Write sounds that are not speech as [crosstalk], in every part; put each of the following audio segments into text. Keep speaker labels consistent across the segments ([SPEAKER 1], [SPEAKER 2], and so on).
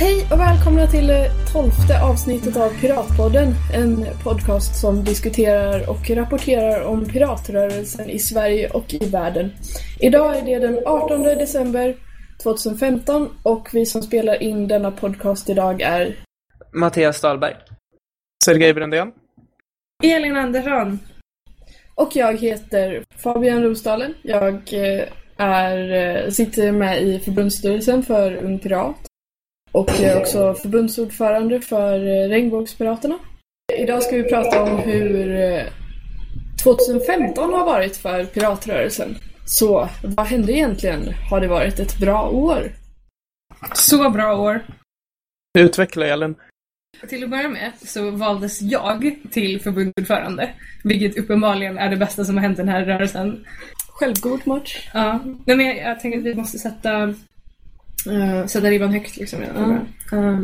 [SPEAKER 1] Hej och välkomna till det tolfte avsnittet av Piratpodden. En podcast som diskuterar och rapporterar om piratrörelsen i Sverige och i världen. Idag är det den 18 december 2015 och vi som spelar in denna podcast idag är
[SPEAKER 2] Mattias Dahlberg.
[SPEAKER 3] Sergej Brändén.
[SPEAKER 4] Elin Andersson.
[SPEAKER 1] Och jag heter Fabian Rosdalen. Jag eh, är, eh, sitter med i förbundsstyrelsen för Ung Pirat. Och jag är också förbundsordförande för eh, Regnbågspiraterna. Idag ska vi prata om hur 2015 har varit för piratrörelsen. Så vad hände egentligen? Har det varit ett bra år?
[SPEAKER 4] Så bra år.
[SPEAKER 3] Utveckla Elin.
[SPEAKER 4] Till att börja med så valdes jag till förbundsordförande. Vilket uppenbarligen är det bästa som har hänt den här rörelsen.
[SPEAKER 1] Självgod match.
[SPEAKER 4] Ja. Nej, men jag, jag tänker att vi måste sätta, uh, sätta ribban högt liksom. Ja. Uh,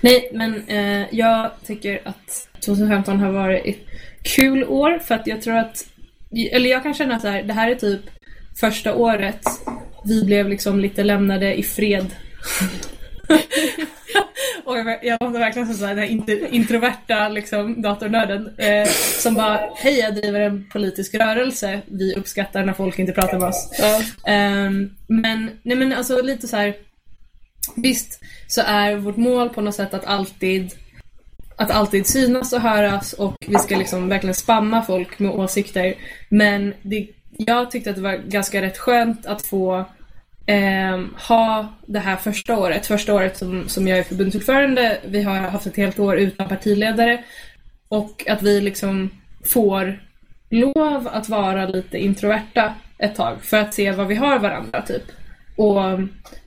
[SPEAKER 4] nej, men uh, jag tycker att 2015 har varit ett kul år för att jag tror att, eller jag kan känna att det här är typ första året vi blev liksom lite lämnade i fred. [laughs] och jag, låter verkligen som den här introverta liksom, datornörden eh, som bara Hej jag driver en politisk rörelse, vi uppskattar när folk inte pratar med oss. Ja. Eh, men, nej men alltså lite så här. Visst så är vårt mål på något sätt att alltid att alltid synas och höras och vi ska liksom verkligen spamma folk med åsikter. Men det, jag tyckte att det var ganska rätt skönt att få eh, ha det här första året, första året som, som jag är förbundsordförande. Vi har haft ett helt år utan partiledare och att vi liksom får lov att vara lite introverta ett tag för att se vad vi har varandra typ. Och,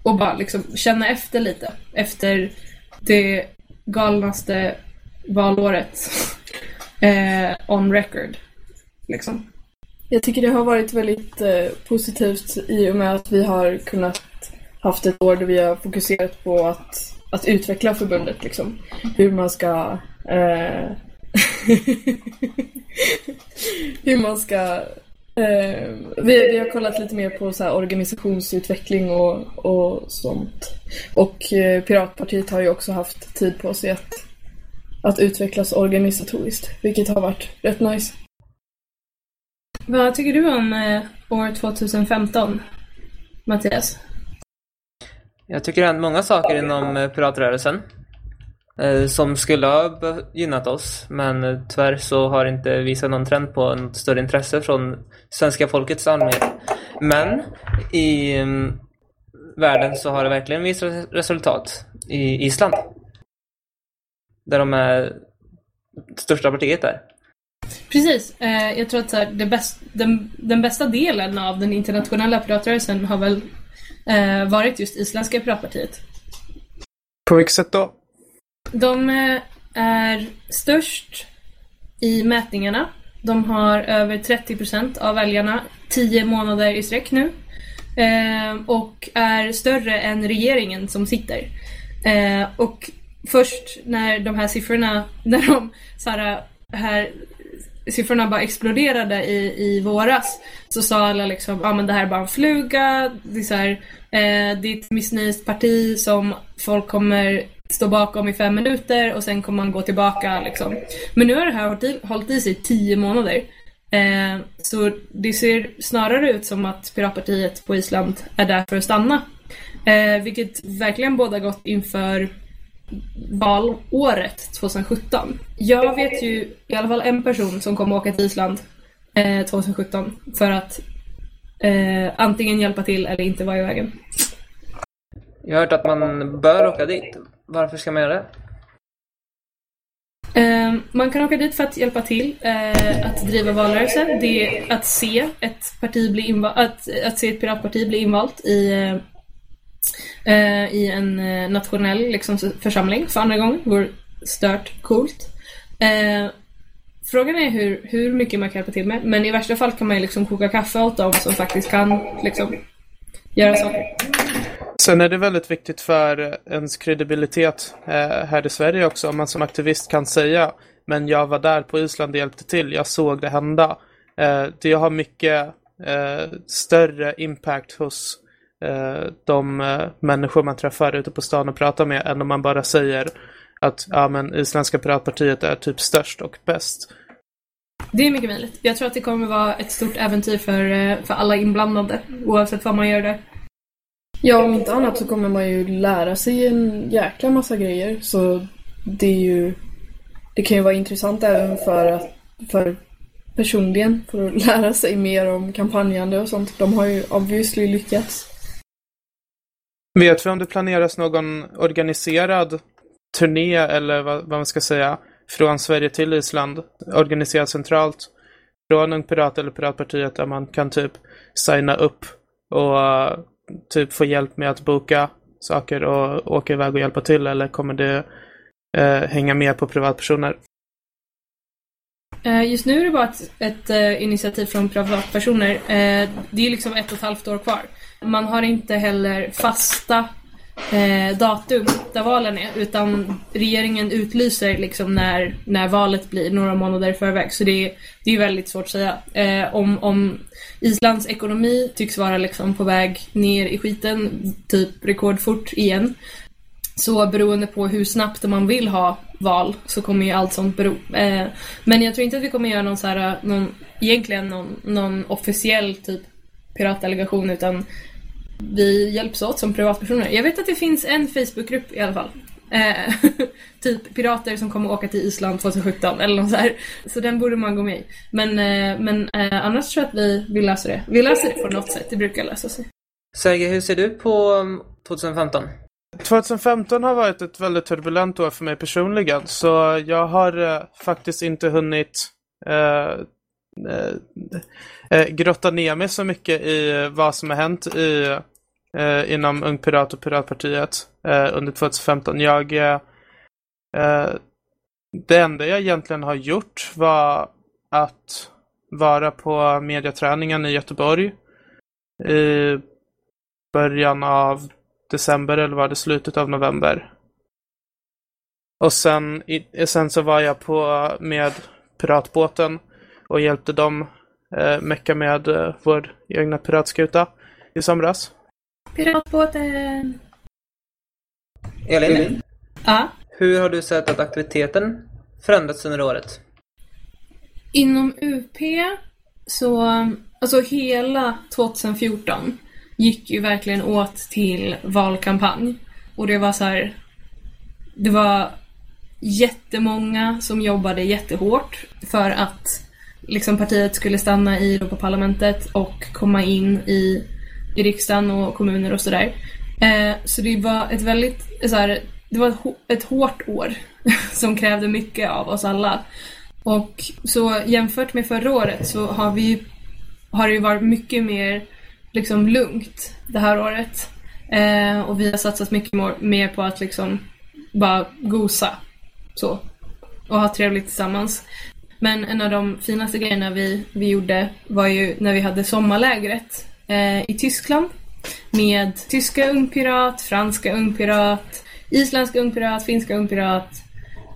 [SPEAKER 4] och bara liksom känna efter lite efter det galnaste valåret [laughs] eh, on record. Liksom.
[SPEAKER 1] Jag tycker det har varit väldigt eh, positivt i och med att vi har kunnat haft ett år där vi har fokuserat på att, att utveckla förbundet. Liksom. Hur man ska eh, [laughs] hur man ska eh, vi, vi, har kollat lite mer på så organisationsutveckling och, och sånt. Och eh, Piratpartiet har ju också haft tid på sig att, att utvecklas organisatoriskt, vilket har varit rätt nice.
[SPEAKER 4] Vad tycker du om eh, år 2015, Mattias?
[SPEAKER 2] Jag tycker det har hänt många saker inom eh, piratrörelsen som skulle ha gynnat oss men eh, tyvärr så har det inte visat någon trend på något större intresse från svenska folkets allmänhet. Men i um, världen så har det verkligen visat resultat i Island. Där de är största partiet där.
[SPEAKER 4] Precis. Eh, jag tror att här, bäst, den, den bästa delen av den internationella piratrörelsen har väl eh, varit just Isländska piratpartiet.
[SPEAKER 3] På vilket sätt då?
[SPEAKER 4] De eh, är störst i mätningarna. De har över 30% av väljarna 10 månader i sträck nu. Eh, och är större än regeringen som sitter. Eh, och först när de här siffrorna, [laughs] när de så här, här siffrorna bara exploderade i, i våras så sa alla liksom, ja ah, men det här är bara en fluga, det är så här, eh, det är ett missnöjt parti som folk kommer stå bakom i fem minuter och sen kommer man gå tillbaka liksom. Men nu har det här hållit i, hållit i sig tio månader. Eh, så det ser snarare ut som att Piratpartiet på Island är där för att stanna. Eh, vilket verkligen båda gott inför valåret 2017. Jag vet ju i alla fall en person som kommer åka till Island eh, 2017 för att eh, antingen hjälpa till eller inte vara i vägen.
[SPEAKER 2] Jag har hört att man bör åka dit. Varför ska man göra det?
[SPEAKER 4] Eh, man kan åka dit för att hjälpa till eh, att driva valrörelsen. Det är att se ett parti bli invalt, att, att se ett piratparti bli invalt i eh, eh i en eh, nationell liksom, församling för andra gången. Vore stört coolt. Eh, frågan är hur, hur mycket man kan hjälpa till med. Men i värsta fall kan man ju liksom koka kaffe åt dem som faktiskt kan liksom, göra saker.
[SPEAKER 3] Sen är det väldigt viktigt för ens kredibilitet eh, här i Sverige också om man som aktivist kan säga men jag var där på Island och hjälpte till, jag såg det hända. Eh, det har mycket eh, större impact hos eh, de eh, människor man träffar ute på stan och pratar med än om man bara säger att ja, men Isländska piratpartiet är typ störst och bäst.
[SPEAKER 4] Det är mycket möjligt. Jag tror att det kommer vara ett stort äventyr för, eh, för alla inblandade, oavsett vad man gör där.
[SPEAKER 1] Ja, om inte annat så kommer man ju lära sig en jäkla massa grejer. Så det är ju... Det kan ju vara intressant även för, att, för personligen, för att [laughs] lära sig mer om kampanjande och sånt. De har ju obviously lyckats.
[SPEAKER 3] Vet vi om det planeras någon organiserad turné eller vad, vad man ska säga från Sverige till Island organiserad centralt från Ung Pirat eller Piratpartiet där man kan typ signa upp och typ få hjälp med att boka saker och åka iväg och hjälpa till eller kommer det eh, hänga med på privatpersoner?
[SPEAKER 4] Eh, just nu är det bara ett, ett eh, initiativ från privatpersoner. Eh, det är liksom ett och ett halvt år kvar. Man har inte heller fasta eh, datum där valen är utan regeringen utlyser liksom när, när valet blir några månader i förväg. Så det är, det är väldigt svårt att säga. Om, om Islands ekonomi tycks vara liksom på väg ner i skiten, typ rekordfort igen. Så beroende på hur snabbt man vill ha val så kommer ju allt sånt bero. Eh, men jag tror inte att vi kommer göra någon så här, eh, någon, egentligen någon, någon officiell typ piratdelegation utan vi hjälps åt som privatpersoner. Jag vet att det finns en Facebookgrupp i alla fall. Eh, [laughs] typ pirater som kommer åka till Island 2017 eller något så här. Så den borde man gå med i. Men, eh, men eh, annars tror jag att vi, vi löser det. Vi löser det på något sätt, det brukar lösa sig.
[SPEAKER 2] Sergej, hur ser du på 2015? Um,
[SPEAKER 3] 2015 har varit ett väldigt turbulent år för mig personligen. Så jag har eh, faktiskt inte hunnit eh, eh, grotta ner mig så mycket i vad som har hänt i inom Ung Pirat och Piratpartiet eh, under 2015. Jag, eh, eh, det enda jag egentligen har gjort var att vara på mediaträningen i Göteborg i början av december eller var det slutet av november. Och sen, i, eh, sen så var jag på eh, med piratbåten och hjälpte dem eh, mecka med eh, vår egna piratskuta i somras.
[SPEAKER 4] Piratbåten!
[SPEAKER 2] Elin?
[SPEAKER 4] Ja?
[SPEAKER 2] Hur har du sett att aktiviteten förändrats under året?
[SPEAKER 4] Inom UP så, alltså hela 2014 gick ju verkligen åt till valkampanj. Och det var så här, det var jättemånga som jobbade jättehårt för att liksom partiet skulle stanna i Europaparlamentet och komma in i i riksdagen och kommuner och sådär. Eh, så det var ett väldigt, så här, det var ett, ett hårt år [laughs] som krävde mycket av oss alla. Och så jämfört med förra året så har vi har det ju varit mycket mer liksom lugnt det här året. Eh, och vi har satsat mycket mer på att liksom bara gosa. Så. Och ha trevligt tillsammans. Men en av de finaste grejerna vi, vi gjorde var ju när vi hade sommarlägret eh, i Tyskland med tyska ungpirat, franska ungpirat, isländska ungpirat, finska ungpirat.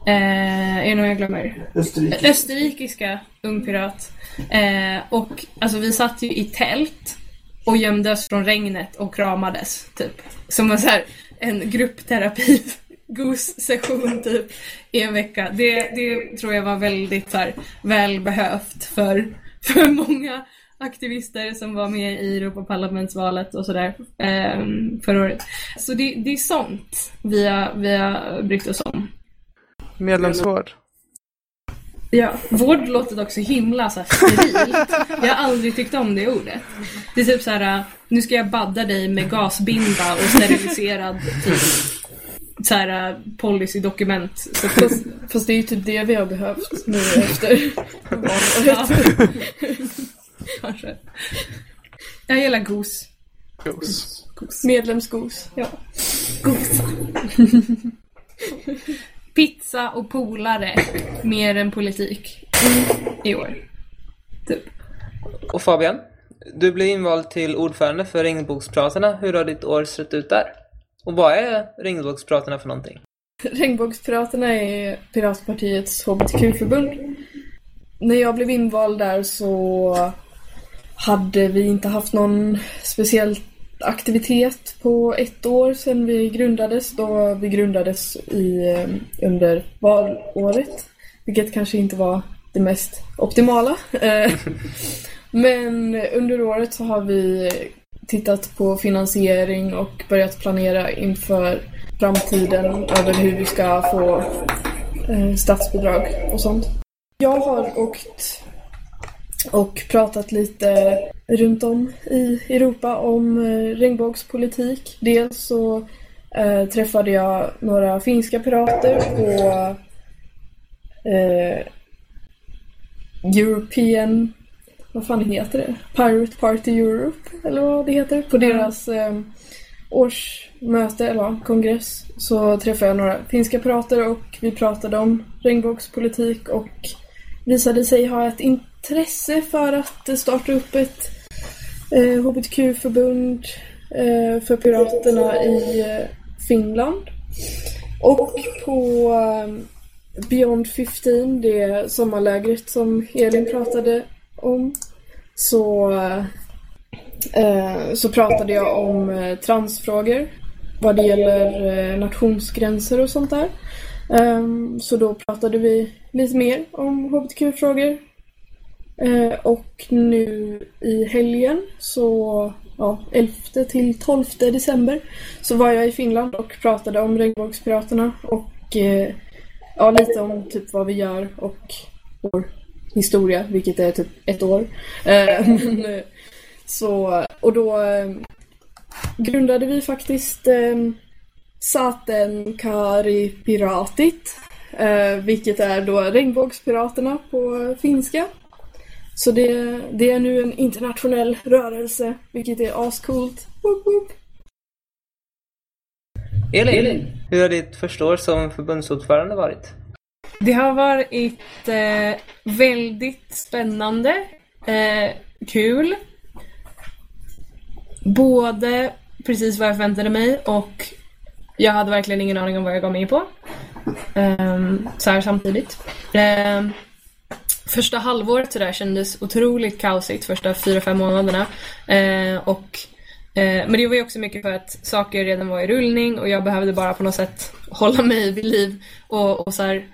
[SPEAKER 4] Eh, är det någon jag glömmer?
[SPEAKER 5] Österrikiska.
[SPEAKER 4] Österrikiska ungpirat. Eh, och alltså vi satt ju i tält och gömde oss från regnet och kramades typ. Som en, så här, en gruppterapi [laughs] gos-session typ i en vecka. Det, det tror jag var väldigt så här, välbehövt för, för många aktivister som var med i Europaparlamentsvalet och sådär eh, förra året. Så det, det är sånt vi har, vi har brytt oss om.
[SPEAKER 3] Medlemsvård.
[SPEAKER 4] Ja, vård låter också himla så här sterilt. Jag har aldrig tyckt om det ordet. Det är typ så här, nu ska jag badda dig med gasbinda och steriliserad typ så här policydokument. Så
[SPEAKER 1] fast, fast det är ju typ det vi har behövt nu efter valåret.
[SPEAKER 4] Kanske. Jag gillar gos.
[SPEAKER 3] Gos.
[SPEAKER 1] gos. Medlemsgos.
[SPEAKER 4] Ja. Gos. Pizza och polare mer än politik i år. Typ.
[SPEAKER 2] Och Fabian, du blev invald till ordförande för Regnbågspratarna. Hur har ditt år sett ut där? Och vad är Regnbågspratarna för någonting?
[SPEAKER 1] Regnbågspratarna är Piratpartiets HBTQ-förbund. När jag blev invald där så hade vi inte haft någon speciell aktivitet på ett år sedan vi grundades då vi grundades i, eh, under valåret. Vilket kanske inte var det mest optimala. Eh, [laughs] men under året så har vi tittat på finansiering och börjat planera inför framtiden över hur vi ska få eh, statsbidrag och sånt. Jag har åkt och pratat lite runt om i Europa om eh, regnbågspolitik. Dels så eh, träffade jag några finska pirater på eh, European, vad fan heter det? Pirate Party Europe, eller vad det heter, på deras eh, årsmöte, eller kongress, så träffade jag några finska pirater och vi pratade om regnbågspolitik och visade sig ha ett intresse för att starta upp ett eh, hbtq-förbund eh, för piraterna i eh, Finland. Och på eh, Beyond 15, det sommarlägret som Elin pratade om, så, eh, så pratade jag om eh, transfrågor vad det gäller eh, nationsgränser och sånt där. Um, så då pratade vi lite mer om hbtq-frågor. Uh, ehm, och nu i helgen, så ja, 11 till 12 december, så var jag i Finland och pratade om regnbågspiraterna och uh, ja, lite om typ vad vi gör och vår historia, vilket är typ ett år. Ehm, uh, [laughs] men, så, och då grundade vi faktiskt Satenkari Piratit, eh, vilket är då regnbågspiraterna på finska. Så det, det är nu en internationell rörelse, vilket är ascoolt. Woop woop.
[SPEAKER 2] Elin, hur har ditt första år som förbundsordförande varit?
[SPEAKER 4] Det har varit eh, väldigt spännande, eh, kul. Både precis vad jag förväntade mig och jag hade verkligen ingen aning om vad jag gav mig in på. Um, så här samtidigt. Um, första halvåret så där kändes otroligt kaosigt, första fyra, fem månaderna. Uh, och, uh, men det var ju också mycket för att saker redan var i rullning och jag behövde bara på något sätt hålla mig [laughs] vid liv och, och så här,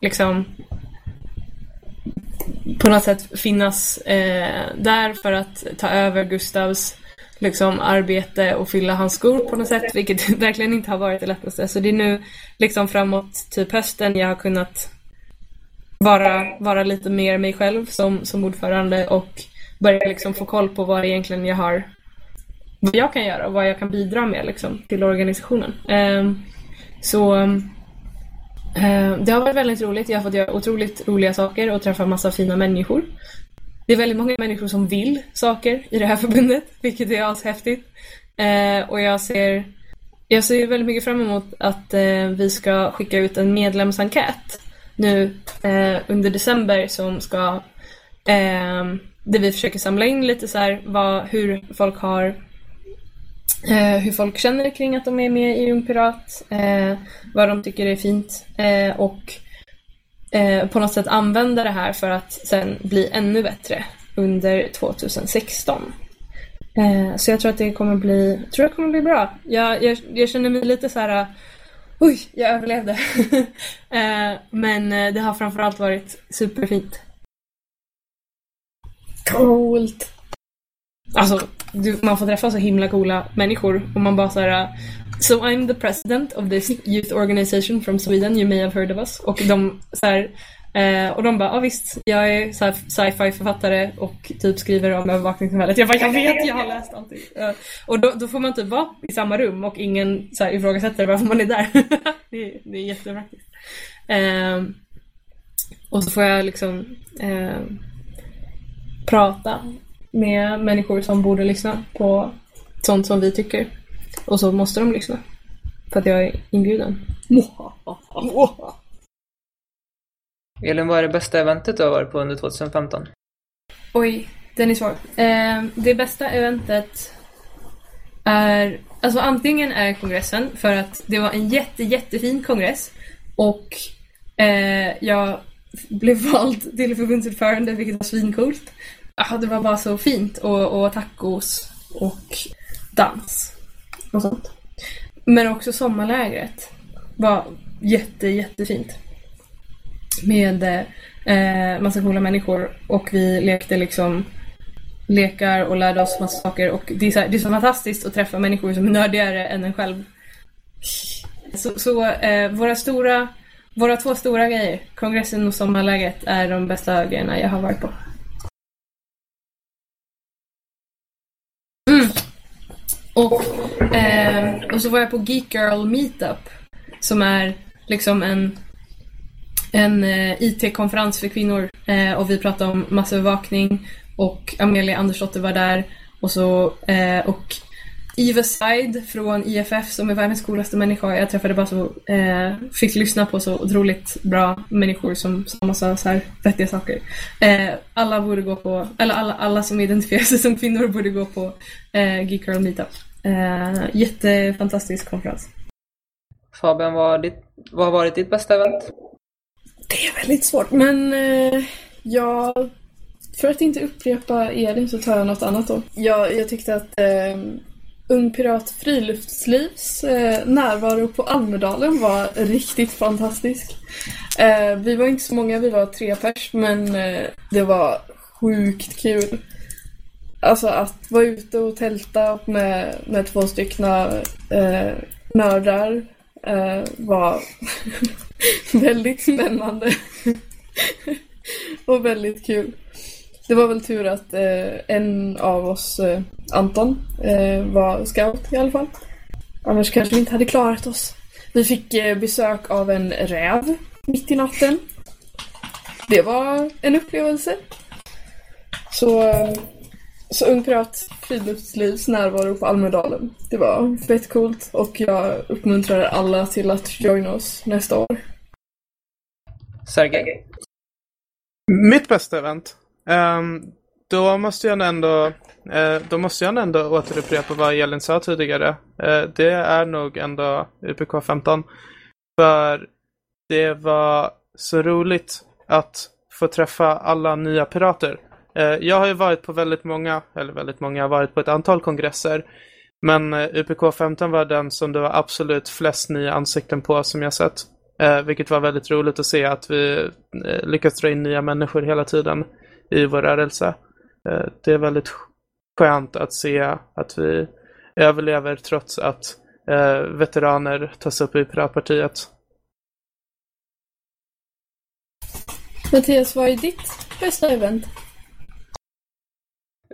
[SPEAKER 4] liksom på något sätt finnas eh, där för att ta över Gustavs liksom arbete och fylla hans skor på något sätt, vilket [laughs] verkligen inte har varit det lättaste. Så det är nu liksom framåt typ hösten jag har kunnat vara, vara lite mer mig själv som, som ordförande och börja liksom få koll på vad egentligen jag har vad jag kan göra och vad jag kan bidra med liksom, till organisationen. Um, så um, det har varit väldigt roligt. Jag har fått göra otroligt roliga saker och träffa massa fina människor. Det är väldigt många människor som vill saker i det här förbundet, [laughs] vilket är ashäftigt. Eh, och jag ser, jag ser väldigt mycket fram emot att eh, vi ska skicka ut en medlemsenkät nu eh, under december som ska eh, där vi försöker samla in lite så här vad, hur folk har eh, hur folk känner kring att de är med i Ung Pirat, eh, vad de tycker är fint eh, och eh, på något sätt använda det här för att sen bli ännu bättre under 2016. Eh, så jag tror att det kommer bli, tror jag kommer bli bra. Jag, jag, jag känner mig lite så här. Eh, oj, jag överlevde. [laughs] eh, men eh, det har framförallt varit superfint.
[SPEAKER 1] Coolt!
[SPEAKER 4] Alltså, du, man får träffa så himla coola människor och man bara så här. Eh, So I'm the president of this youth organization from Sweden, you may have heard of us. Och de så här, eh, och de bara, ja ah, visst, jag är sci-fi författare och typ skriver om övervakningssamhället. Jag bara, jag [laughs] vet, jag har läst allting. Uh, och då, då, får man typ vara i samma rum och ingen så här, ifrågasätter varför man är där. [laughs] det, är, det är jättepraktiskt. Eh, och så får jag liksom eh, prata med människor som borde lyssna på sånt som vi tycker. Och så måste de lyssna. För att jag är inbjuden. [laughs]
[SPEAKER 2] Elin, vad är det bästa eventet du har varit på under 2015?
[SPEAKER 4] Oj, den är svår. Eh, det bästa eventet är, alltså antingen är kongressen för att det var en jätte, jättefin kongress och eh, jag blev [laughs] vald till förbundsordförande vilket var svincoolt. Ah, det var bara så fint och, och tacos och dans och sånt. Men också sommarlägret var jätte, jättefint. Med eh, massa coola människor och vi lekte liksom lekar och lärde oss massa saker och det är så, här, det är så fantastiskt att träffa människor som är nördigare än en själv. Så, så eh, våra stora, våra två stora grejer, kongressen och sommarläget, är de bästa grejerna jag har varit på. Mm. Och, eh, och så var jag på Geek Girl Meetup som är liksom en, en eh, IT-konferens för kvinnor eh, och vi pratade om massövervakning och Amelia Andersdotter var där och så eh, och Eva Side från IFF som är världens coolaste människa. Jag träffade bara så, eh, fick lyssna på så otroligt bra människor som sa massa så här vettiga saker. Eh, alla borde gå på, eller alla, alla som identifierar sig [laughs] som kvinnor borde gå på eh, Geek Girl Meetup. Eh, jättefantastisk konferens.
[SPEAKER 2] Fabian, vad har, ditt, vad har varit ditt bästa event?
[SPEAKER 1] Det är väldigt svårt, men eh, jag... För att inte upprepa Elin så tar jag något annat då. Jag, jag tyckte att eh, Ung Pirat Friluftslivs eh, närvaro på Almedalen var riktigt fantastisk. Eh, vi var inte så många, vi var tre pers, men eh, det var sjukt kul. Alltså att vara ute och tälta med, med två stycken eh, nördar eh, var [laughs] väldigt spännande. och väldigt kul. Det var väl tur att eh, en av oss, eh, Anton, eh, var scout i alla fall. Annars kanske vi inte hade klarat oss. Vi fick eh, besök av en räv mitt i natten. Det var en upplevelse. Så, eh, så Ung Pirat Friluftslivs närvaro på Almedalen. Det var fett coolt och jag uppmuntrar alla till att joina oss nästa år.
[SPEAKER 2] Sergej?
[SPEAKER 3] Mitt bästa event? Um, då måste jag ändå uh, då måste jag ändå återupprepa vad Elin sa tidigare. Uh, det är nog ändå UPK 15. För det var så roligt att få träffa alla nya pirater. Eh, jag har ju varit på väldigt många, eller väldigt många, jag har varit på ett antal kongresser. Men eh, UPK 15 var den som det var absolut flest nya ansikten på som jag sett. Eh, vilket var väldigt roligt att se att vi lyckas dra in nya människor hela tiden i vår rörelse. Det är väldigt skönt att se att vi överlever trots att veteraner tas upp i Piratpartiet.
[SPEAKER 1] Mattias, vad är ditt bästa event?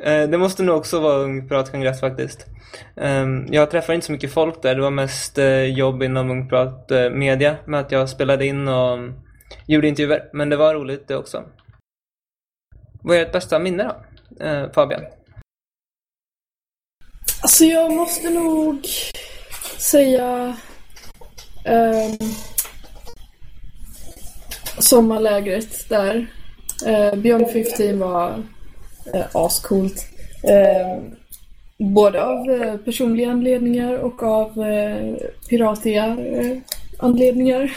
[SPEAKER 2] Eh, det måste nog också vara Ung Piratkongress faktiskt. Ehm, jag träffade inte så mycket folk där. Det var mest eh, jobb inom Ung Pirat eh, Media med att jag spelade in och mm, gjorde intervjuer. Men det var roligt det också. Vad är ert bästa minne då, Fabian?
[SPEAKER 1] Alltså jag måste nog säga um, sommarlägret där. Uh, Beyond 15 var eh, ascoolt. Eh, både av eh, personliga anledningar och av eh, piratiga eh, anledningar. [laughs]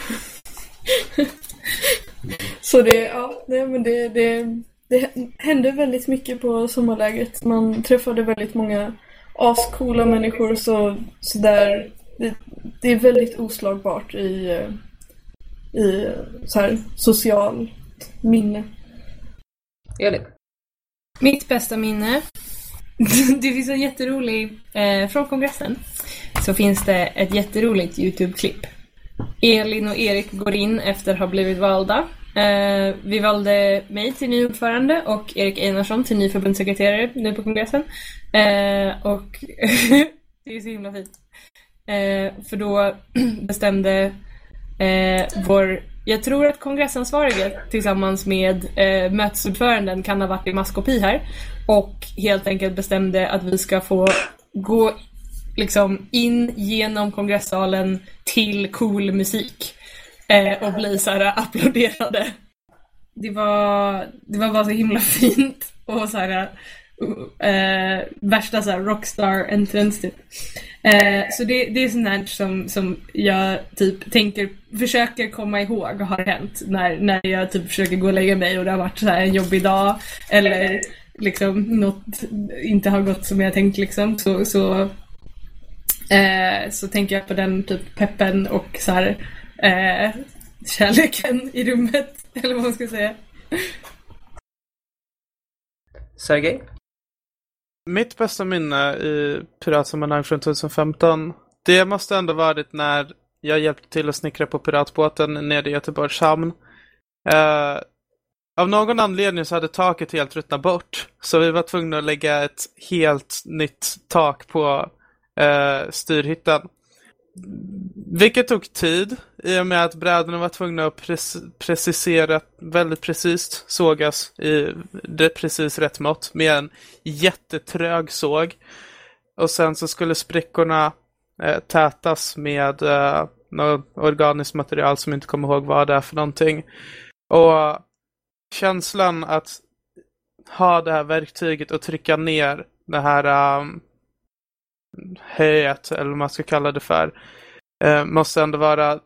[SPEAKER 1] Så det, ja, det, men det, det det hände väldigt mycket på sommarlägret. Man träffade väldigt många ascoola människor så, så där, det, det är väldigt oslagbart i, eh, i eh, så här, social minne.
[SPEAKER 2] Elin?
[SPEAKER 4] Mitt bästa minne? [laughs] det finns en jätterolig, eh, från kongressen så finns det ett jätteroligt YouTube-klipp. Elin och Erik går in efter att ha blivit valda Eh, vi valde mig till ny ordförande och Erik Einarsson till ny förbundssekreterare nu på kongressen. Eh, och [laughs] det är så himla fint. Eh, för då [clears throat] bestämde eh, vår, jag tror att kongressansvarige tillsammans med eh, mötesordföranden kan ha varit i maskopi här och helt enkelt bestämde att vi ska få gå liksom in genom kongressalen till cool musik eh, och bli så här applåderade. Det var, det var bara så himla [laughs] fint och så här [laughs] eh, värsta så här rockstar entrance typ. Eh, så det, det är sånt här som, som jag typ tänker, försöker komma ihåg har hänt när, när jag typ försöker gå och lägga mig och det har varit så här en jobbig dag eller liksom något inte har gått som jag tänkt liksom. Så, så eh, så tänker jag på den typ peppen och så här eh, kärleken i rummet, [laughs] eller vad man ska säga.
[SPEAKER 2] Sergej?
[SPEAKER 3] Mitt bästa minne i Piratsammanhang från 2015, det måste ändå varit när jag hjälpte till att snickra på piratbåten nere i Göteborgs hamn. Uh, av någon anledning så hade taket helt ruttnat bort. Så vi var tvungna att lägga ett helt nytt tak på uh, styrhytten. Vilket tog tid i och med att brädorna var tvungna att precisera väldigt precis sågas i det precis rätt mått med en jättetrög såg. Och sen så skulle sprickorna eh, tätas med eh, något organiskt material som jag inte kommer ihåg vad det är för någonting. Och känslan att ha det här verktyget och trycka ner det här um, höet, eller vad man ska kalla det för, eh, måste ändå vara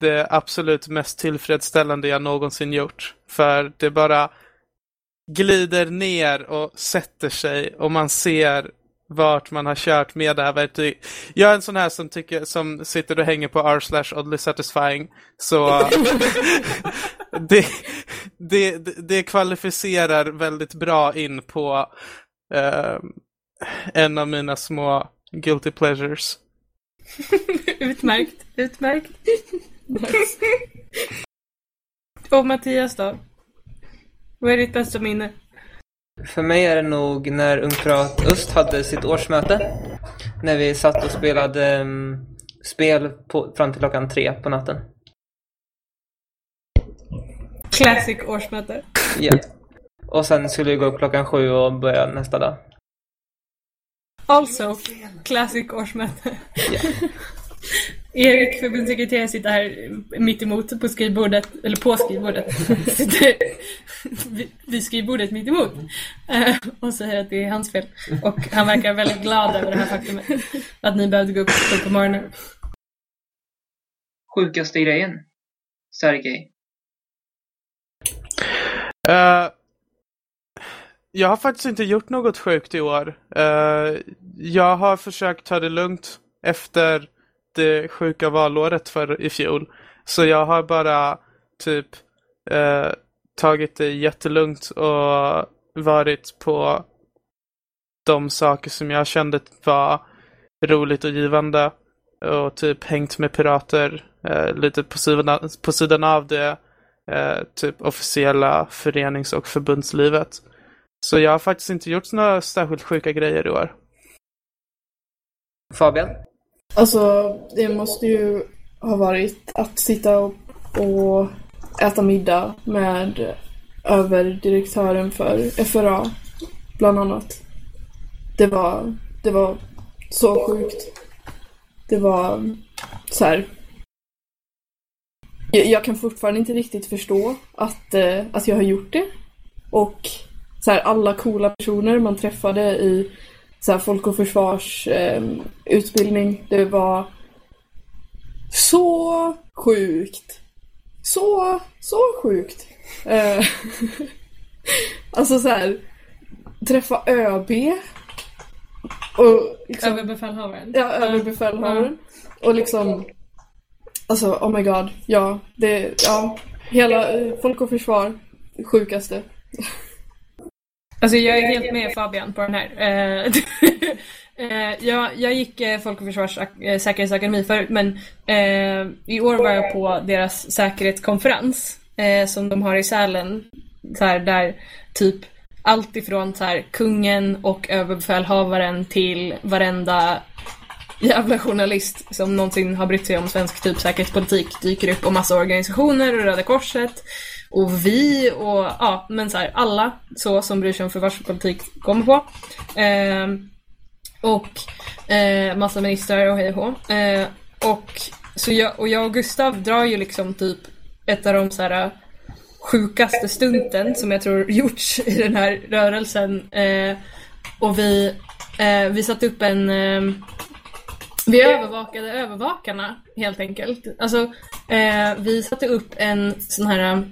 [SPEAKER 3] det absolut mest tillfredsställande jag någonsin gjort. För det bara glider ner och sätter sig och man ser vart man har kört med det här verktyget. Jag är en sån här som, tycker, som sitter och hänger på r slash oddly satisfying. Så [laughs] det, det, det kvalificerar väldigt bra in på uh, en av mina små guilty pleasures. [laughs]
[SPEAKER 4] utmärkt, utmärkt. Och Mattias då? Vad är ditt bästa minne?
[SPEAKER 2] För mig är det nog när Ungpirat Öst hade sitt årsmöte. När vi satt och spelade um, spel på, fram till klockan tre på natten.
[SPEAKER 4] Classic årsmöte.
[SPEAKER 2] Ja. Och sen skulle vi gå upp klockan sju och börja nästa dag.
[SPEAKER 4] Also, classic årsmöte. Yeah. [laughs] Erik, förbundssekreterare, sitter här mitt emot på skrivbordet, eller på skrivbordet, [laughs] sitter vid skrivbordet mitt emot eh, och säger att det är hans fel. Och han verkar väldigt glad över det här faktumet, att ni behövde gå upp på morgonen.
[SPEAKER 5] Sjukaste grejen, Sergej?
[SPEAKER 3] Uh, jag har faktiskt inte gjort något sjukt i år. Uh, jag har försökt ta det lugnt efter det sjuka valåret för i fjol. Så jag har bara typ uh, tagit det jättelugnt och varit på de saker som jag kände var roligt och givande. Och typ hängt med pirater eh, lite på sidan, på sidan av det typ officiella förenings och förbundslivet. Så jag har faktiskt inte gjort några särskilt sjuka grejer i år.
[SPEAKER 2] Fabian?
[SPEAKER 1] Alltså, det måste ju ha varit att sitta och, och äta middag med överdirektören för FRA, bland annat. Det var, det var så sjukt. Det var så här. Jag, jag kan fortfarande inte riktigt förstå att, eh, att jag har gjort det. Och så här, alla coola personer man träffade i så här, Folk och Försvars eh, utbildning. Det var så sjukt. Så, så sjukt. Eh, [laughs] alltså så här, träffa ÖB.
[SPEAKER 4] Och liksom, överbefälhavaren?
[SPEAKER 1] Ja, överbefälhavaren. Mm. Och liksom, alltså oh my god, ja, det, ja, hela eh, Folk och Försvar, sjukaste. [laughs]
[SPEAKER 4] Alltså jag är helt med Fabian på den här. Eh, [laughs] eh, jag, jag gick eh, Folk och Försvars säkerhetsakademi förut men i år var jag på deras säkerhetskonferens som de har i Sälen. Så här, där typ allt ifrån så här, kungen och överbefälhavaren till varenda jävla journalist som någonsin har brytt sig om svensk typ säkerhetspolitik dyker upp och massa organisationer och Röda Korset och vi och ja, men så här, alla så som bryr sig om förvarspolitik kommer på. Eh, och eh, massa ministrar och hej och eh, och, så jag, och jag och Gustav drar ju liksom typ ett av de så här eh, sjukaste stunten som jag tror gjorts i den här rörelsen. Eh, och vi, eh, vi satte upp en eh, vi övervakade övervakarna helt enkelt. Alltså, eh, vi satte upp en sån här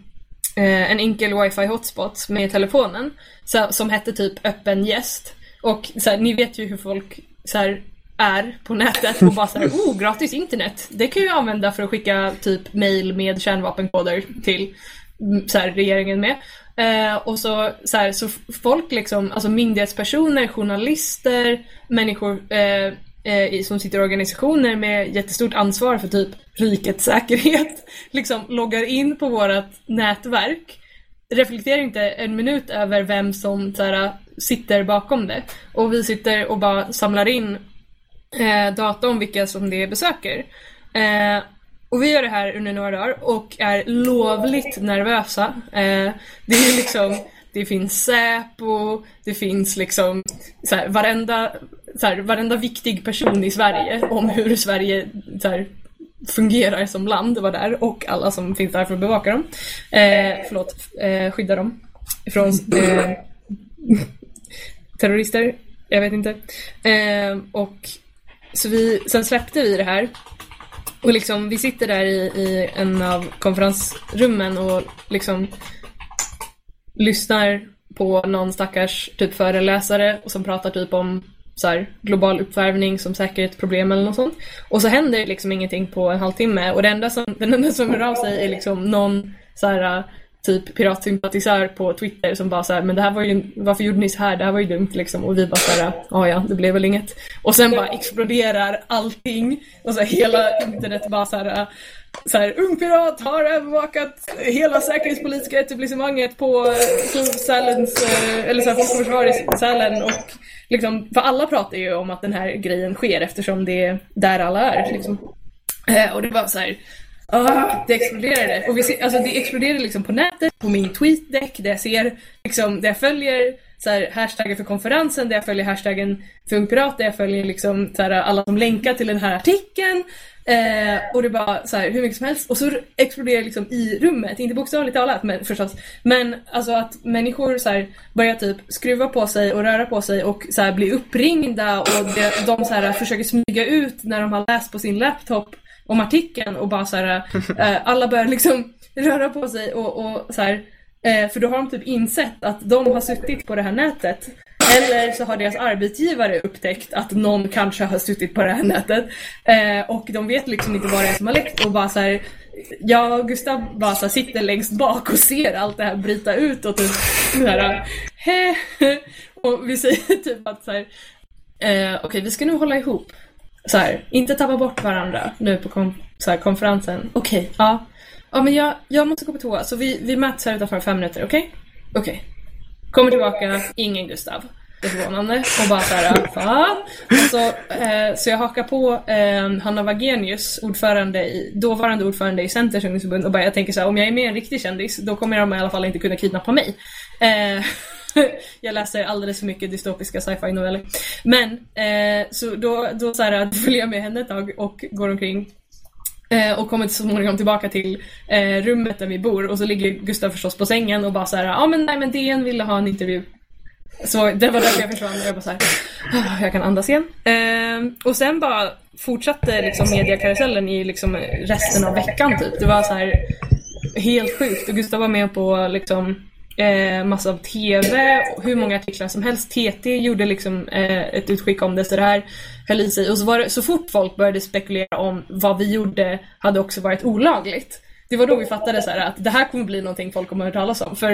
[SPEAKER 4] eh, en enkel wifi hotspot med telefonen så, som hette typ öppen gäst. Och så här, ni vet ju hur folk så här, är på nätet och bara såhär, oh gratis internet. Det kan jag använda för att skicka typ mail med kärnvapenkoder till mm, så här, regeringen med. Eh, och så, så, här, så folk liksom, alltså myndighetspersoner, journalister, människor eh, eh, som sitter i organisationer med jättestort ansvar för typ rikets säkerhet, [laughs] liksom loggar in på vårt nätverk reflekterar inte en minut över vem som så här, sitter bakom det. Och vi sitter och bara samlar in eh, data om vilka som det besöker. Eh, och vi gör det här under några dagar och är lovligt nervösa. Eh, det är liksom, det finns Säpo, det finns liksom så här, varenda, så här, varenda viktig person i Sverige om hur Sverige så här, fungerar som land var där och alla som finns där för att bevaka dem. Eh, förlåt, eh, skydda dem från eh, [laughs] terrorister. Jag vet inte. Eh, och så vi, sen släppte vi det här. Och liksom, vi sitter där i, i en av konferensrummen och liksom lyssnar på någon stackars typ föreläsare och som pratar typ om så här, global uppvärmning som säkerhetsproblem eller något sånt. Och så händer det liksom ingenting på en halvtimme och det enda som, den enda som hör av sig är liksom någon så här, typ piratsympatisör på Twitter som bara såhär, men det här var ju, varför gjorde ni så här? Det här var ju dumt liksom. Och vi bara såhär, ja ah, ja, det blev väl inget. Och sen bara exploderar allting. Och så här, hela internet bara såhär, så här, Ung Pirat har övervakat hela säkerhetspolitiska etablissemanget på, eh, Sälens, eh, eller såhär, Folk i Sälen och liksom, för alla pratar ju om att den här grejen sker eftersom det är där alla är liksom. Eh, och det var så här, Ah, det exploderade. Och vi ser, alltså det exploderade liksom på nätet, på min tweetdeck, där jag ser, liksom, där jag följer så här, hashtaggen för konferensen, där jag följer hashtaggen för Ung Pirat, där jag följer liksom, så här, alla som länkar till den här artikeln. Eh, och det bara så här, hur mycket som helst. Och så exploderar det liksom i rummet, inte bokstavligt talat men förstås. Men alltså att människor så här, börjar typ skruva på sig och röra på sig och så här, blir uppringda och de, de så här, försöker smyga ut när de har läst på sin laptop om artikeln och bara så här, [laughs] eh, alla börjar liksom röra på sig och, och så här, eh, för då har de typ insett att de har suttit på det här nätet. Eller så har deras arbetsgivare upptäckt att någon kanske har suttit på det här nätet. Eh, och de vet liksom inte vad det är som har läckt och bara så här, jag och Gustav bara så här, sitter längst bak och ser allt det här bryta ut och typ så här, he, [laughs] och vi säger typ att så här, eh, okej okay, vi ska nu hålla ihop så här, inte tappa bort varandra nu på kom, så här, konferensen. Okej, okay, ja. Ja men jag, jag måste gå på toa så vi, vi möts här utanför fem minuter, okej? Okay? Okej. Okay. Kommer tillbaka, ingen Gustav. Det är förvånande. Och bara såhär, fan. Så, eh, så jag hakar på eh, Hanna Wagenius, ordförande i, dåvarande ordförande i Centerns ungdomsförbund och bara jag tänker så här, om jag är med en riktig kändis då kommer de i alla fall inte kunna kidnappa mig. Eh, [laughs] jag läser alldeles för mycket dystopiska sci-fi noveller. Men, eh, så då, då så här, [laughs] följer jag med henne ett tag och går omkring eh, och kommer så småningom tillbaka till eh, rummet där vi bor och så ligger Gustav förstås på sängen och bara så här, ja ah, men nej men DN ville ha en intervju. Så det var därför jag försvann och jag bara så här, oh, jag kan andas igen. Eh, och sen bara fortsatte liksom mediakarusellen i liksom resten av veckan typ. Det var så här helt sjukt och Gustav var med på liksom eh, massa av TV, hur många artiklar som helst. TT gjorde liksom eh, ett utskick om det så det här höll i sig. Och så, var det, så fort folk började spekulera om vad vi gjorde hade också varit olagligt. Det var då vi fattade så här, att det här kommer bli någonting folk kommer att höra talas om. För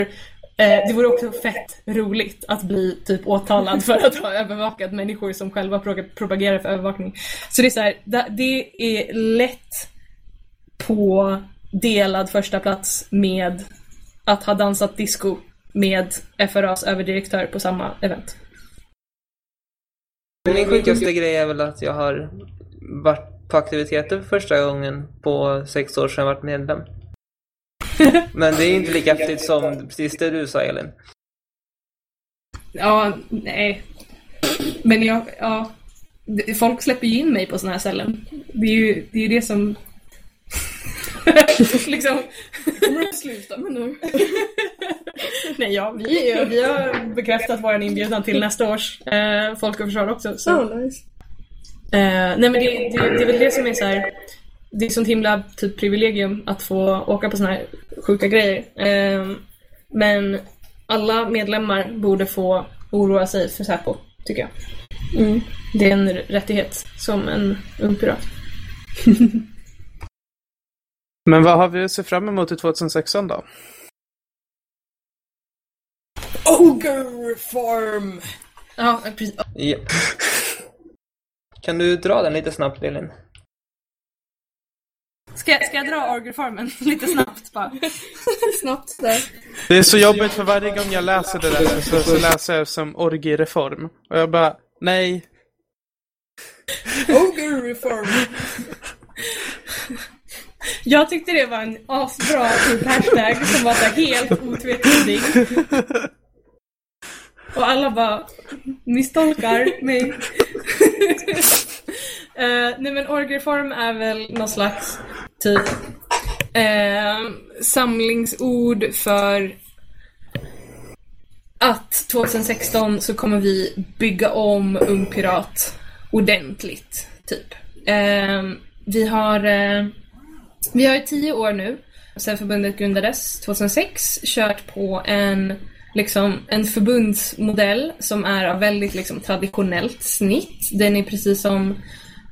[SPEAKER 4] eh, det vore också fett roligt att bli typ åtalad för att ha övervakat människor som själva propagerar för övervakning. Så det är så här, det är lätt på delad första plats med att ha dansat disco med FRAs överdirektör på samma event.
[SPEAKER 2] Min sjukaste grej är väl att jag har varit på aktiviteter för första gången på sex år sedan jag varit medlem. [laughs] Men det är inte lika häftigt som precis det du sa Elin.
[SPEAKER 4] Ja, nej. Men jag, ja. Folk släpper ju in mig på såna här ställen. Det är ju det, är det som [laughs] liksom.
[SPEAKER 1] Kommer du sluta med nu? [laughs]
[SPEAKER 4] Nej, ja, vi, vi har bekräftat vår inbjudan till nästa års eh, Folk och Försvar också. Så.
[SPEAKER 1] Oh, nice.
[SPEAKER 4] eh, nej men det, det, det är väl det som är så här, Det är sånt himla typ privilegium att få åka på såna här sjuka grejer. Eh, men alla medlemmar borde få oroa sig för Säpo, tycker jag.
[SPEAKER 1] Mm.
[SPEAKER 4] Det är en rättighet som en ung pirat. [laughs]
[SPEAKER 3] Men vad har vi att se fram emot i 2016 då?
[SPEAKER 1] Ogre Farm!
[SPEAKER 4] Ja, precis.
[SPEAKER 2] Ja. Kan du dra den lite snabbt, Elin?
[SPEAKER 4] Ska, jag- ska jag dra Orgelfarmen [laughs] lite snabbt bara? [laughs]
[SPEAKER 1] Snabbt där.
[SPEAKER 3] Det är så jobbigt för varje gång jag läser det där så, så läser jag som orgiereform. Och jag bara, nej.
[SPEAKER 1] Ogre Farm! [laughs]
[SPEAKER 4] Jag tyckte det var en asbra typ hashtag som var så helt otvetydig. Och alla bara misstolkar mig. uh, [laughs] nej men orgreform är väl någon slags typ uh, samlingsord för att 2016 så kommer vi bygga om Ung Pirat ordentligt, typ. Uh, vi har vi har i tio år nu, sedan förbundet grundades 2006, kört på en, liksom, en förbundsmodell som är av väldigt liksom, traditionellt snitt. Den är precis som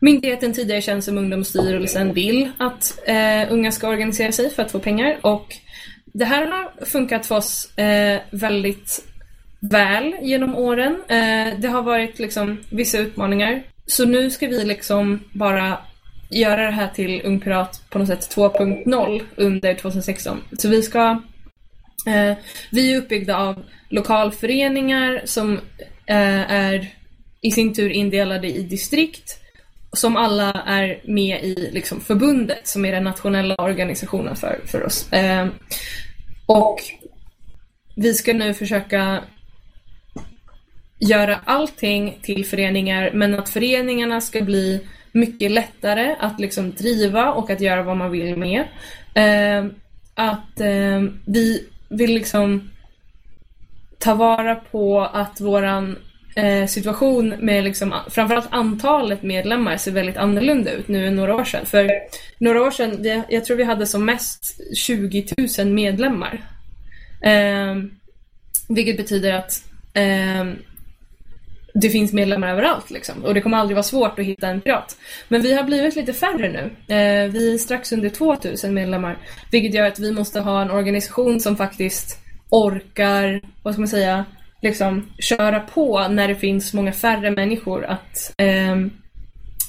[SPEAKER 4] myndigheten tidigare känd som Ungdomsstyrelsen vill att eh, unga ska organisera sig för att få pengar. Och det här har funkat för oss eh, väldigt väl genom åren. Eh, det har varit liksom vissa utmaningar. Så nu ska vi liksom bara göra det här till Ung Pirat på något sätt 2.0 under 2016. Så vi ska eh, vi är uppbyggda av lokalföreningar som eh, är i sin tur indelade i distrikt som alla är med i liksom, förbundet som är den nationella organisationen för, för oss. Eh, och vi ska nu försöka göra allting till föreningar men att föreningarna ska bli mycket lättare att liksom driva och att göra vad man vill med. Eh, att eh, vi vill liksom ta vara på att våran eh, situation med liksom, framförallt antalet medlemmar ser väldigt annorlunda ut nu än några år sedan. För några år sedan, det, jag tror vi hade som mest 20 000 medlemmar. Eh, vilket betyder att eh, det finns medlemmar överallt liksom. Och det kommer aldrig vara svårt att hitta en pirat. Men vi har blivit lite färre nu. Eh, vi är strax under 2000 medlemmar. Vilket gör att vi måste ha en organisation som faktiskt orkar, vad ska man säga, liksom köra på när det finns många färre människor att eh,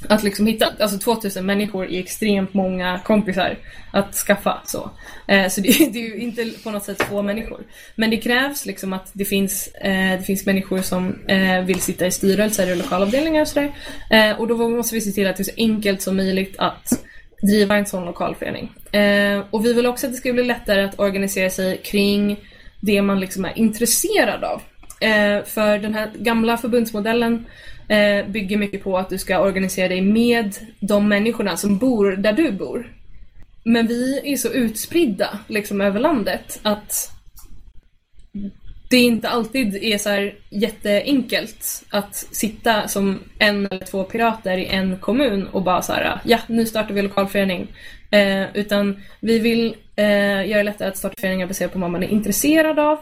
[SPEAKER 4] att liksom hitta, alltså 2000 människor är extremt många kompisar att skaffa så. Eh, så det, [laughs] det är ju inte på något sätt få människor. Men det krävs liksom att det finns, eh, det finns människor som eh, vill sitta i styrelser och lokalavdelningar och sådär. Eh, och då måste vi se till att det är så enkelt som möjligt att driva en sån lokalförening. Eh, och vi vill också att det ska bli lättare att organisera sig kring det man liksom är intresserad av. Eh, för den här gamla förbundsmodellen eh, bygger mycket på att du ska organisera dig med de människorna som bor där du bor. Men vi är så utspridda liksom över landet att det inte alltid är så här jätteenkelt att sitta som en eller två pirater i en kommun och bara så här, ja nu startar vi lokalförening. Eh, utan vi vill eh, göra det lättare att starta föreningar baserat på vad man är intresserad av.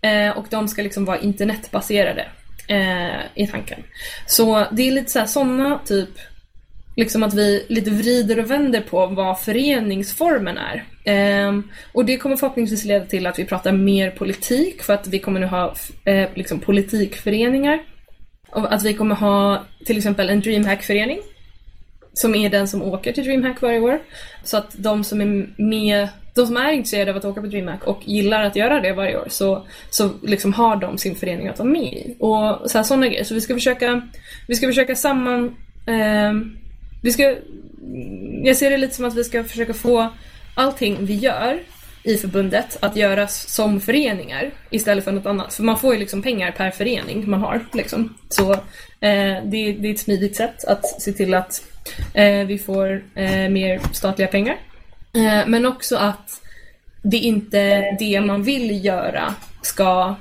[SPEAKER 4] Eh, och de ska liksom vara internetbaserade eh, i tanken. Så det är lite så här sådana typ liksom att vi lite vrider och vänder på vad föreningsformen är. Ehm, och det kommer förhoppningsvis leda till att vi pratar mer politik för att vi kommer nu ha eh, liksom politikföreningar. Och att vi kommer ha till exempel en DreamHack-förening som är den som åker till DreamHack varje år. Så att de som är med, de som är intresserade av att åka på DreamHack och gillar att göra det varje år så, så liksom har de sin förening att vara med i. Och så här, sådana grejer. Så vi ska försöka, vi ska försöka samman Eh, vi ska, jag ser det lite som att vi ska försöka få allting vi gör i förbundet att göras som föreningar istället för något annat. För man får ju liksom pengar per förening man har. Liksom. Så eh, det, det är ett smidigt sätt att se till att eh, vi får eh, mer statliga pengar. Eh, men också att det inte är det man vill göra ska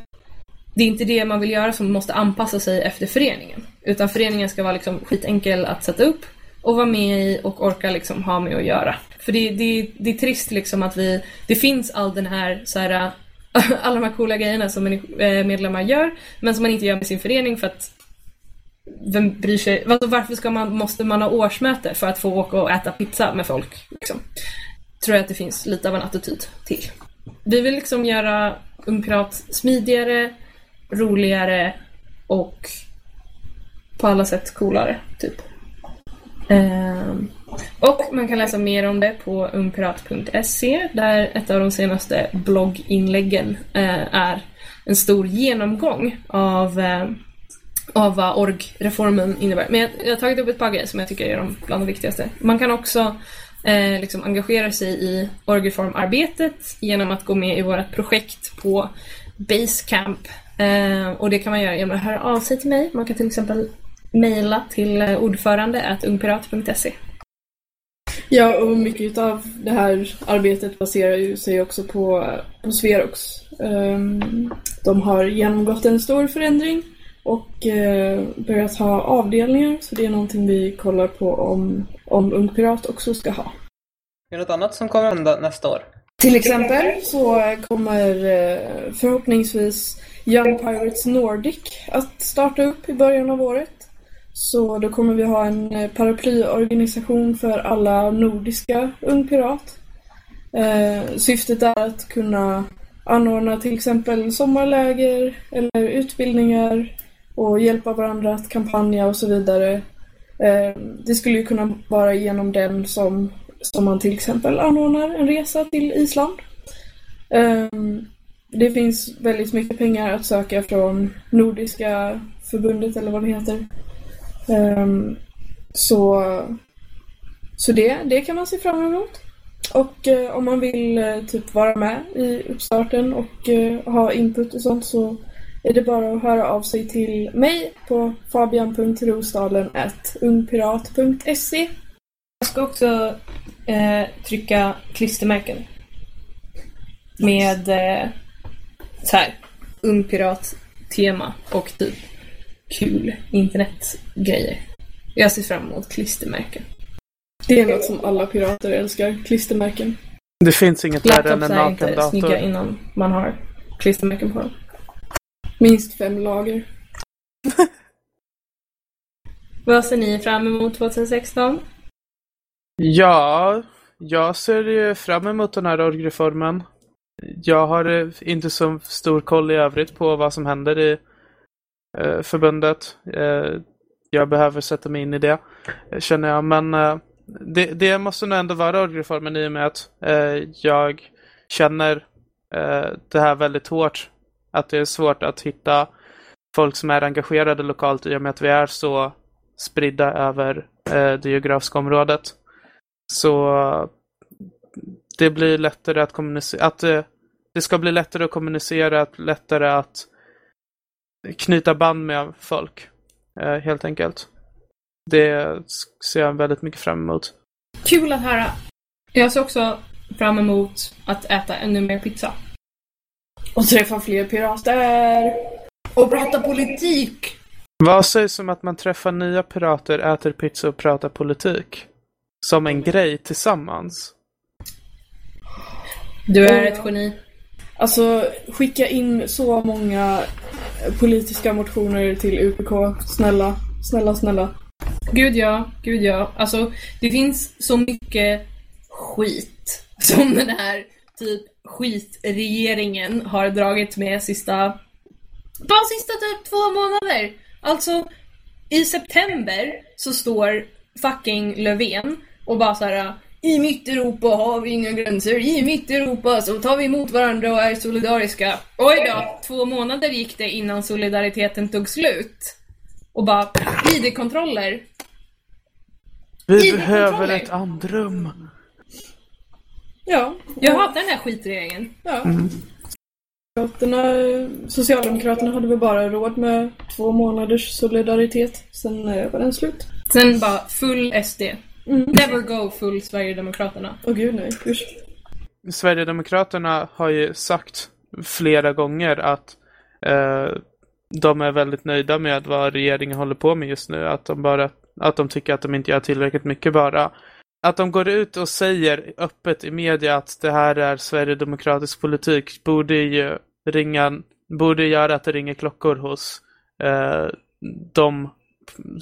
[SPEAKER 4] det är inte det man vill göra som måste anpassa sig efter föreningen. Utan föreningen ska vara liksom skitenkel att sätta upp och vara med i och orka liksom ha med att göra. För det, det, det är trist liksom att vi, det finns all den här, så här [laughs] alla de här coola grejerna som eh, medlemmar gör men som man inte gör med sin förening för att vem bryr sig? Alltså, varför ska man, måste man ha årsmöte för att få åka och äta pizza med folk? Liksom? Tror jag att det finns lite av en attityd till. Vi vill liksom göra Ungpirat smidigare, roligare och på alla sätt coolare, typ. Ehm, och man kan läsa mer om det på ungpirat.se där ett av de senaste blogginläggen eh, är en stor genomgång av, eh, av vad org-reformen innebär. Men jag, jag har tagit upp ett par grejer som jag tycker är de bland de viktigaste. Man kan också eh, liksom engagera sig i org-reformarbetet genom att gå med i vårt projekt på Basecamp. Eh, och det kan man göra genom att höra av sig till mig. Man kan till exempel mejla till eh, ordförande ungpirat.se.
[SPEAKER 1] Ja, och mycket av det här arbetet baserar ju sig också på, på Sverox. Um, de har genomgått en stor förändring och uh, börjat ha avdelningar, så det är någonting vi kollar på om, om Ung Pirat också ska ha.
[SPEAKER 2] Är det något annat som kommer hända nästa år?
[SPEAKER 1] Till exempel så kommer uh, förhoppningsvis Young Pirates Nordic att starta upp i början av året. Så då kommer vi ha en eh, paraplyorganisation för alla nordiska Ung Pirat. Eh, syftet är att kunna anordna till exempel sommarläger eller utbildningar och hjälpa varandra att kampanja och så vidare. Eh, det skulle ju kunna vara genom den som, som man till exempel anordnar en resa till Island. Eh, det finns väldigt mycket pengar att söka från Nordiska förbundet eller vad det heter. Um, så så det, det kan man se fram emot. Och uh, om man vill uh, typ vara med i uppstarten och uh, ha input och sånt så är det bara att höra av sig till mig på fabian.rosdalen.ungpirat.se
[SPEAKER 4] Jag ska också trycka klistermärken. Med så här, ungpirat-tema och typ kul internetgrejer. Jag ser fram emot klistermärken.
[SPEAKER 1] Det är något som alla pirater älskar, klistermärken.
[SPEAKER 3] Det finns inget värre än en naken dator.
[SPEAKER 4] Snygga innan man har klistermärken på dem.
[SPEAKER 1] Minst fem lager. [laughs]
[SPEAKER 4] Vad ser ni fram emot 2016?
[SPEAKER 3] Ja, jag ser ju fram emot den här orgreformen. Jag har inte så stor koll i övrigt på vad som händer i Eh, förbundet. Eh, jag behöver sätta mig in i det, eh, känner jag. Men eh, det, det måste nog ändå vara orgreformen i och med att eh, jag känner det här väldigt hårt. Att det är svårt att hitta folk som är engagerade lokalt i och med att vi är så spridda över det geografiska området. Så det blir lättare att kommunicera, att det ska bli lättare att kommunicera, lättare att knyta band med folk. Eh, helt enkelt. Det ser jag väldigt mycket fram emot.
[SPEAKER 4] Kul att höra. Jag ser också fram emot att äta ännu mer pizza.
[SPEAKER 1] Och träffa fler pirater. Och prata politik.
[SPEAKER 3] Vad sägs om att man träffar nya pirater, äter pizza och pratar politik? Som en grej tillsammans?
[SPEAKER 4] Du är ett geni.
[SPEAKER 1] Alltså, skicka in så många politiska motioner till UPK. Snälla, snälla, snälla.
[SPEAKER 4] Gud ja, gud ja. Alltså, det finns så mycket skit som den här typ skitregeringen har dragit med sista... Bara sista typ två månader. Alltså, i september så står fucking Löfven och bara så här i mitt Europa har vi inga gränser. I mitt Europa så tar vi emot varandra och är solidariska. Oj då, två månader gick det innan solidariteten tog slut. Och bara ID-kontroller.
[SPEAKER 3] Vi ID behöver ett andrum.
[SPEAKER 1] Ja.
[SPEAKER 4] Jag hatar den här skitregeringen.
[SPEAKER 1] Ja. Mm. Socialdemokraterna hade väl bara råd med två månaders solidaritet. Sen var den slut.
[SPEAKER 4] Sen bara full SD. Mm. Never go full Sverigedemokraterna.
[SPEAKER 1] Åh oh, gud nej, Usch.
[SPEAKER 3] Sverigedemokraterna har ju sagt flera gånger att eh, de är väldigt nöjda med vad regeringen håller på med just nu. Att de, bara, att de tycker att de inte gör tillräckligt mycket bara. Att de går ut och säger öppet i media att det här är Sverigedemokratisk politik borde ju ringa, borde göra att det ringer klockor hos eh, de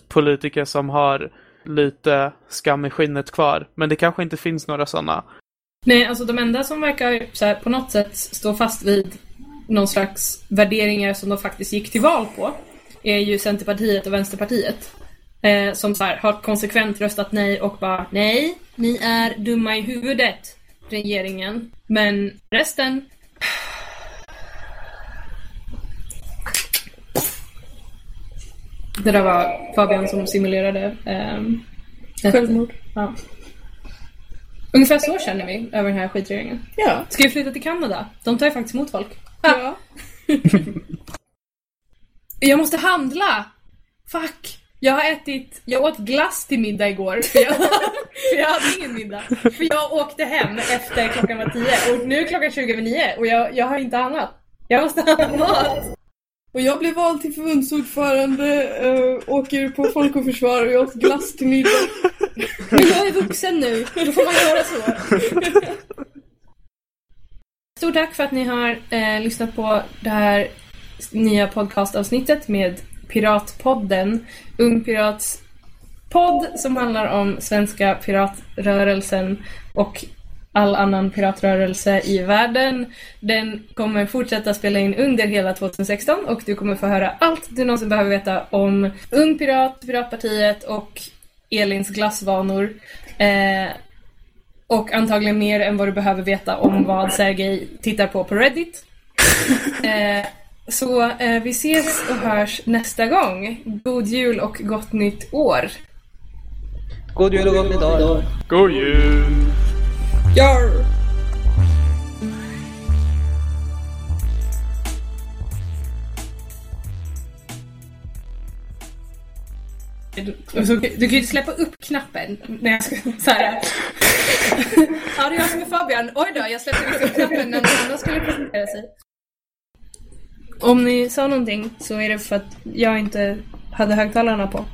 [SPEAKER 3] politiker som har lite skam i skinnet kvar. Men det kanske inte finns några sådana.
[SPEAKER 4] Nej, alltså de enda som verkar så här, på något sätt stå fast vid någon slags värderingar som de faktiskt gick till val på är ju Centerpartiet och Vänsterpartiet. Eh, som så här, har konsekvent röstat nej och bara nej, ni är dumma i huvudet, regeringen. Men resten... Det där var Fabian som simulerade ett-
[SPEAKER 1] Självmord.
[SPEAKER 4] Ja. Ungefär så känner vi över den här skitregeringen.
[SPEAKER 1] Ja.
[SPEAKER 4] Ska vi flytta till Kanada? De tar ju faktiskt emot folk.
[SPEAKER 1] Ja. [laughs]
[SPEAKER 4] Jag måste handla! Fuck! Jag har ätit, jag åt glass till middag igår för jag, [laughs] för jag hade ingen middag. För jag åkte hem efter klockan var tio och nu är klockan 20 över nio och jag, jag har inte annat. Jag måste ha mat.
[SPEAKER 1] Och jag blev vald till förbundsordförande, äh, åker på Folk och Försvar och jag åt glass till middag. [laughs]
[SPEAKER 4] Men jag är vuxen nu, då får man göra så. Stort tack för att ni har eh, lyssnat på det här nya podcastavsnittet med Piratpodden. Ung Pirats podd som handlar om svenska piratrörelsen och all annan piratrörelse i världen. Den kommer fortsätta spela in under hela 2016 och du kommer få höra allt du någonsin behöver veta om Ung Pirat, Piratpartiet och Elins glassvanor. Eh, och antagligen mer än vad du behöver veta om vad Sergej tittar på på Reddit. [laughs] Eh, så eh, vi ses och hörs nästa gång. God jul och gott nytt år.
[SPEAKER 2] God jul och gott nytt år.
[SPEAKER 3] God jul!
[SPEAKER 1] Jarr!
[SPEAKER 4] Du, alltså, du kan ju släppa upp knappen när jag ska såhär. ja, det är jag som är Fabian. Oj då, jag släppte upp knappen när någon annan skulle presentera sig. Om ni sa någonting så är det för att jag inte hade högtalarna på.